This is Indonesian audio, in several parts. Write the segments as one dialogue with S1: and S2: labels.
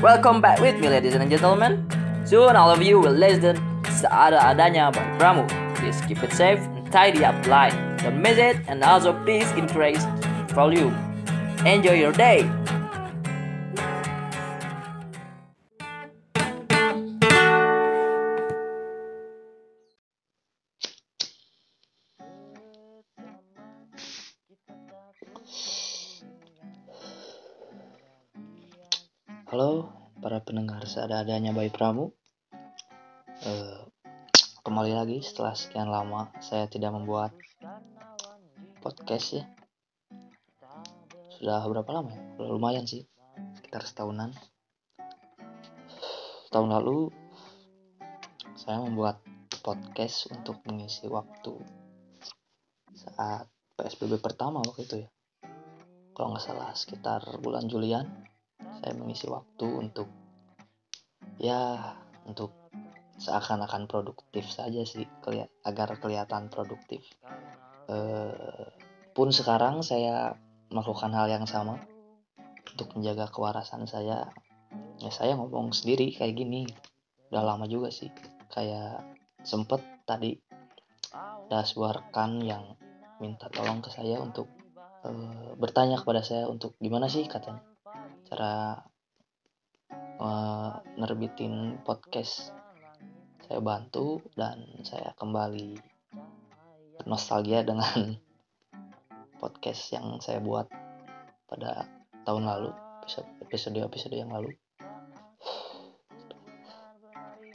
S1: Welcome back with me ladies and gentlemen. Soon all of you will listen seada-adanya by Pramu. Please keep it safe and tidy up line. Don't miss it and also please increase volume. Enjoy your day.
S2: Halo para pendengar seada-adanya Bayi Pramu. Eh, Kembali lagi setelah sekian lama saya tidak membuat podcast ya. Sudah berapa lama ya? Lumayan sih Sekitar setahunan. Tahun lalu saya membuat podcast untuk mengisi waktu saat PSBB pertama waktu itu ya. Kalau nggak salah sekitar bulan Julian saya mengisi waktu untuk ya untuk seakan-akan produktif saja sih keli- agar kelihatan produktif. Eh, pun sekarang saya melakukan hal yang sama untuk menjaga kewarasan saya. Ya saya ngomong sendiri kayak gini. Udah lama juga sih. Kayak sempet tadi ada yang minta tolong ke saya untuk eh, bertanya kepada saya untuk gimana sih katanya cara eh, nerbitin podcast. Saya bantu dan saya kembali nostalgia dengan podcast yang saya buat pada tahun lalu episode episode yang lalu.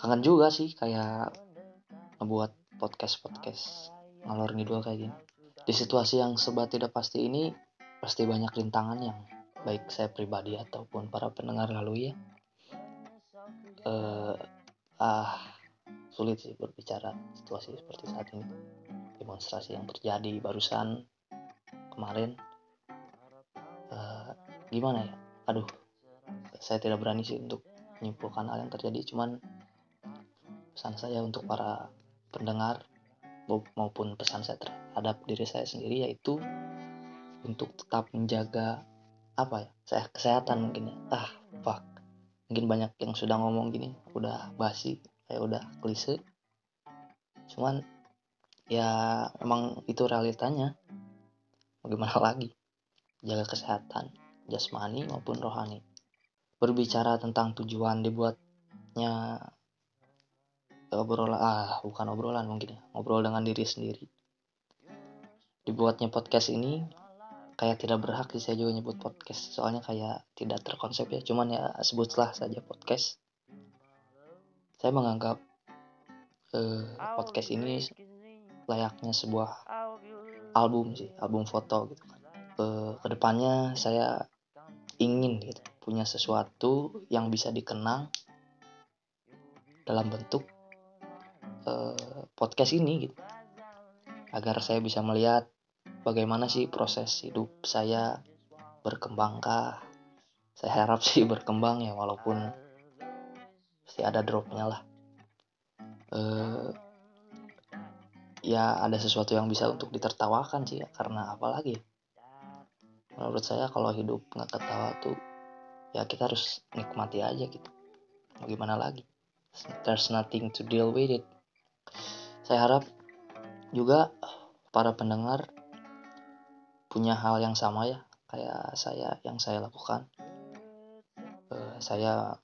S2: Kangen juga sih kayak ngebuat podcast podcast ngalor ngidul kayak gini. Di situasi yang serba tidak pasti ini pasti banyak rintangan yang baik saya pribadi ataupun para pendengar lalu ya. Eh ah sulit sih berbicara situasi seperti saat ini. Demonstrasi yang terjadi barusan kemarin. Eh, gimana ya? Aduh saya tidak berani sih untuk menyimpulkan hal yang terjadi. Cuman pesan saya untuk para pendengar mau- maupun pesan saya terhadap diri saya sendiri yaitu untuk tetap menjaga apa ya saya kesehatan mungkin ya. Ah fuck. Mungkin banyak yang sudah ngomong gini udah basi kayak udah klise. Cuman ya emang itu realitanya. Bagaimana lagi? Jaga kesehatan jasmani maupun rohani. Berbicara tentang tujuan dibuatnya obrolan ah bukan obrolan mungkin ya ngobrol dengan diri sendiri. Dibuatnya podcast ini kayak tidak berhak sih saya juga nyebut podcast. Soalnya kayak tidak terkonsep ya cuman ya sebutlah saja podcast. Saya menganggap eh, podcast ini layaknya sebuah album sih album foto gitu kan. Eh, ke depannya saya ingin gitu punya sesuatu yang bisa dikenang dalam bentuk eh, podcast ini gitu. Agar saya bisa melihat bagaimana sih proses hidup saya berkembangkah? Saya harap sih berkembang ya walaupun pasti ada dropnya lah. Eh ya ada sesuatu yang bisa untuk ditertawakan sih ya karena apalagi menurut saya kalau hidup nggak ketawa tuh ya kita harus nikmati aja gitu. Mau gimana lagi? There's nothing to deal with it. Saya harap juga para pendengar punya hal yang sama ya kayak saya yang saya lakukan. Eh, saya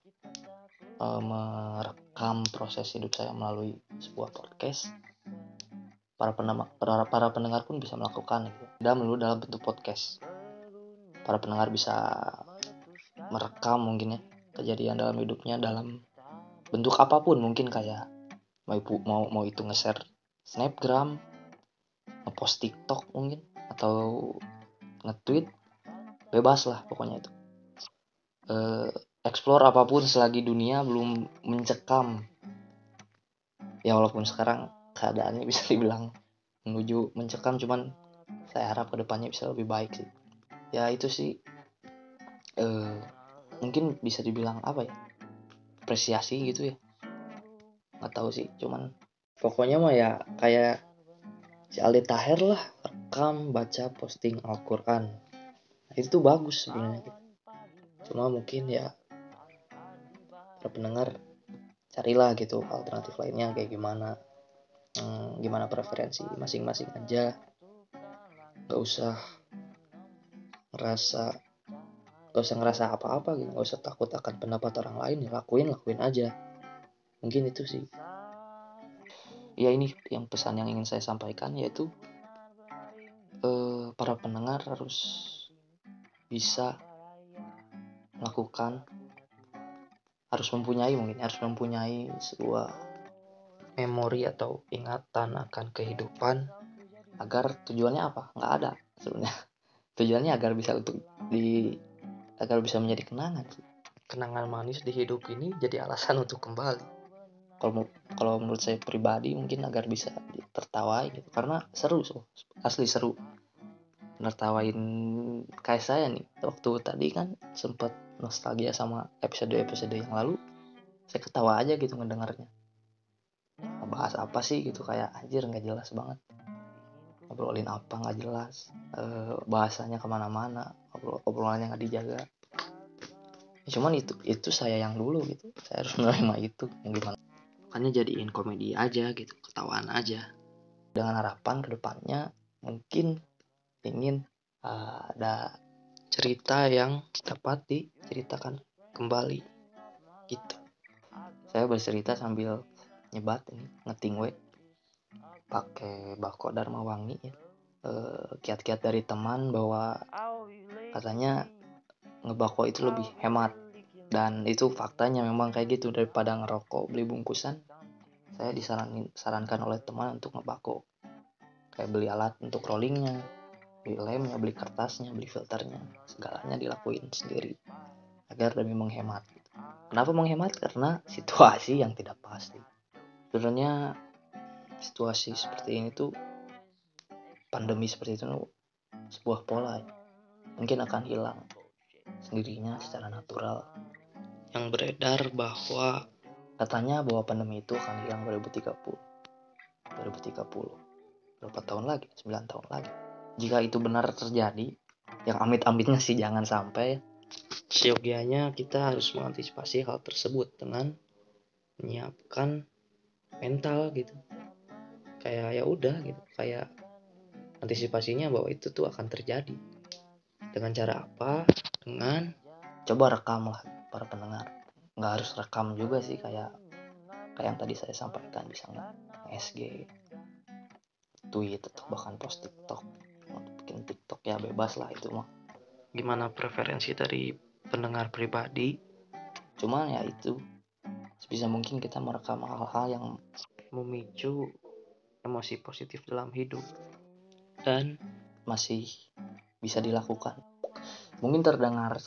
S2: eh, merekam proses hidup saya melalui sebuah podcast. Para pendengar para, para pendengar pun bisa melakukan gitu. tidak melulu dalam bentuk podcast. Para pendengar bisa merekam mungkin ya kejadian dalam hidupnya dalam bentuk apa pun mungkin kayak mau mau mau itu nge-share snapgram ngepost tiktok mungkin atau nge-tweet bebas lah pokoknya itu. Eh, explore apa pun selagi dunia belum mencekam. Ya walaupun sekarang keadaannya bisa dibilang menuju mencekam cuman saya harap ke depannya bisa lebih baik sih. Ya itu sih. Eh mungkin bisa dibilang apa ya? Apresiasi gitu ya. Nggak tahu sih cuman pokoknya mah ya kayak si Aldi Taher lah rekam baca posting Al-Quran. Nah, itu bagus sebenarnya. Cuma mungkin ya para pendengar carilah gitu alternatif lainnya kayak gimana. Hmm, gimana preferensi masing-masing aja. Nggak usah ngerasa nggak usah ngerasa apa-apa gitu. Nggak usah takut akan pendapat orang lain. Ya lakuin lakuin aja. Mungkin itu sih. Ya ini yang pesan yang ingin saya sampaikan yaitu eh, para pendengar harus bisa melakukan harus mempunyai mungkin harus mempunyai sebuah memori atau ingatan akan kehidupan agar tujuannya apa? Nggak ada sebenarnya. Tujuannya agar bisa untuk di agar bisa menjadi kenangan. Kenangan manis di hidup ini jadi alasan untuk kembali. Kalau kalau menurut saya pribadi mungkin agar bisa tertawai gitu. Karena seru so. asli seru. Nertawain kayak saya nih waktu tadi kan sempet nostalgia sama episode-episode yang lalu saya ketawa aja gitu ngedengarnya. Bahas apa sih gitu kayak anjir nggak jelas banget. Ngobrolin apa nggak jelas e, bahasanya ke mana-mana obrol obrolannya nggak dijaga. Ya, cuman itu itu saya yang dulu gitu saya harus menerima itu yang gimana makanya jadiin komedi aja gitu ketawaan aja. Dengan harapan ke depannya mungkin ingin uh, ada cerita yang dapat diceritakan kembali gitu. Saya bercerita sambil nyebat ini ngeting we pakai bako Dharma Wangi ya. Eh, kiat-kiat dari teman bahwa katanya ngebako itu lebih hemat dan itu faktanya memang kayak gitu daripada ngerokok beli bungkusan saya disarankan sarankan oleh teman untuk ngebako. Kayak beli alat untuk rollingnya beli lemnya beli kertasnya beli filternya segalanya dilakuin sendiri agar demi menghemat. Kenapa menghemat? Karena situasi yang tidak pasti. Sebenarnya situasi seperti ini tuh pandemi seperti itu sebuah pola. Mungkin akan hilang sendirinya secara natural yang beredar bahwa katanya bahwa pandemi itu akan hilang 2030 2030 berapa tahun lagi? 9 tahun lagi. Jika itu benar terjadi yang amit-amitnya sih jangan sampai seyogianya kita harus mengantisipasi hal tersebut dengan menyiapkan mental gitu. Kayak ya udah gitu kayak antisipasinya bahwa itu tuh akan terjadi. Dengan cara apa? Dengan coba rekam lah para pendengar. Nggak harus rekam juga sih kayak kayak yang tadi saya sampaikan bisa nggak SG tweet atau bahkan post TikTok. Bikin TikTok ya bebas lah itu mah. Gimana preferensi dari pendengar pribadi? Cuman ya itu sebisa mungkin kita merekam hal-hal yang memicu emosi positif dalam hidup. Dan masih bisa dilakukan. Mungkin terdengar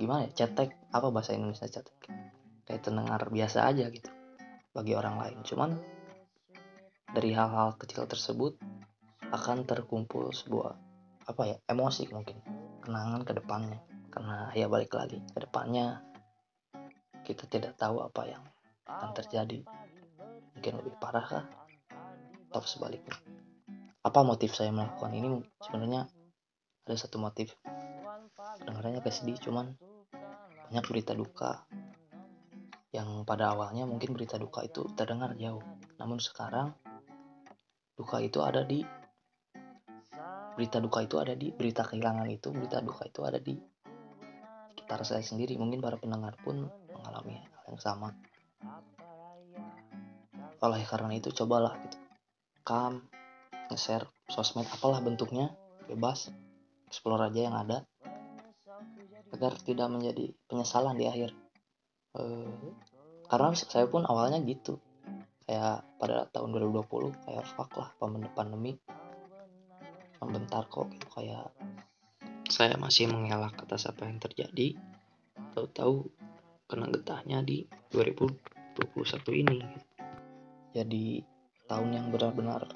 S2: gimana ya cetek apa bahasa Indonesia cetek? Kayak terdengar biasa aja gitu bagi orang lain. Cuman dari hal-hal kecil tersebut akan terkumpul sebuah apa ya emosi mungkin. Kenangan ke depannya. Karena ya balik lagi ke depannya kita tidak tahu apa yang akan terjadi. Mungkin lebih parah kah? Atau sebaliknya? Apa motif saya melakukan ini? Sebenarnya ada satu motif. Dengarnya agak sedih cuman banyak berita duka. Yang pada awalnya mungkin berita duka itu terdengar jauh. Namun sekarang duka itu ada di berita duka itu ada di berita kehilangan itu berita duka itu ada di sekitar saya sendiri. Mungkin para pendengar pun mengalami hal yang sama. Oleh karena itu cobalah gitu. Kam nge-share sosmed apalah bentuknya bebas. Explore aja yang ada agar tidak menjadi penyesalan di akhir. E, karena saya pun awalnya gitu. Kayak pada tahun 2020 kayak fuck lah pandemi. Membentar kok gitu kayak saya masih mengelak atas apa yang terjadi. Tahu-tahu kena getahnya di 2021 ini. Jadi tahun yang benar-benar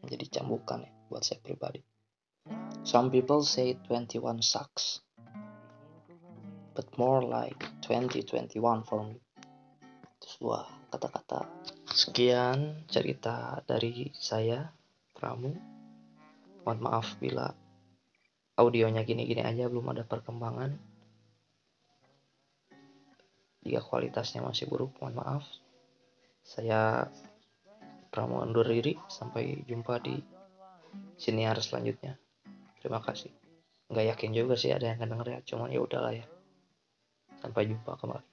S2: menjadi cambukan ya buat saya pribadi. Some people say 21 sucks but more like 2021 for me. Itu sebuah kata-kata sekian cerita dari saya Pramu. Mohon maaf bila audionya gini-gini aja belum ada perkembangan. Jika kualitasnya masih buruk mohon maaf. Saya Pramo undur diri. Sampai jumpa di siniar selanjutnya. Terima kasih. Nggak yakin juga sih ada yang akan denger ya cuman ya udahlah ya sampai jumpa kembali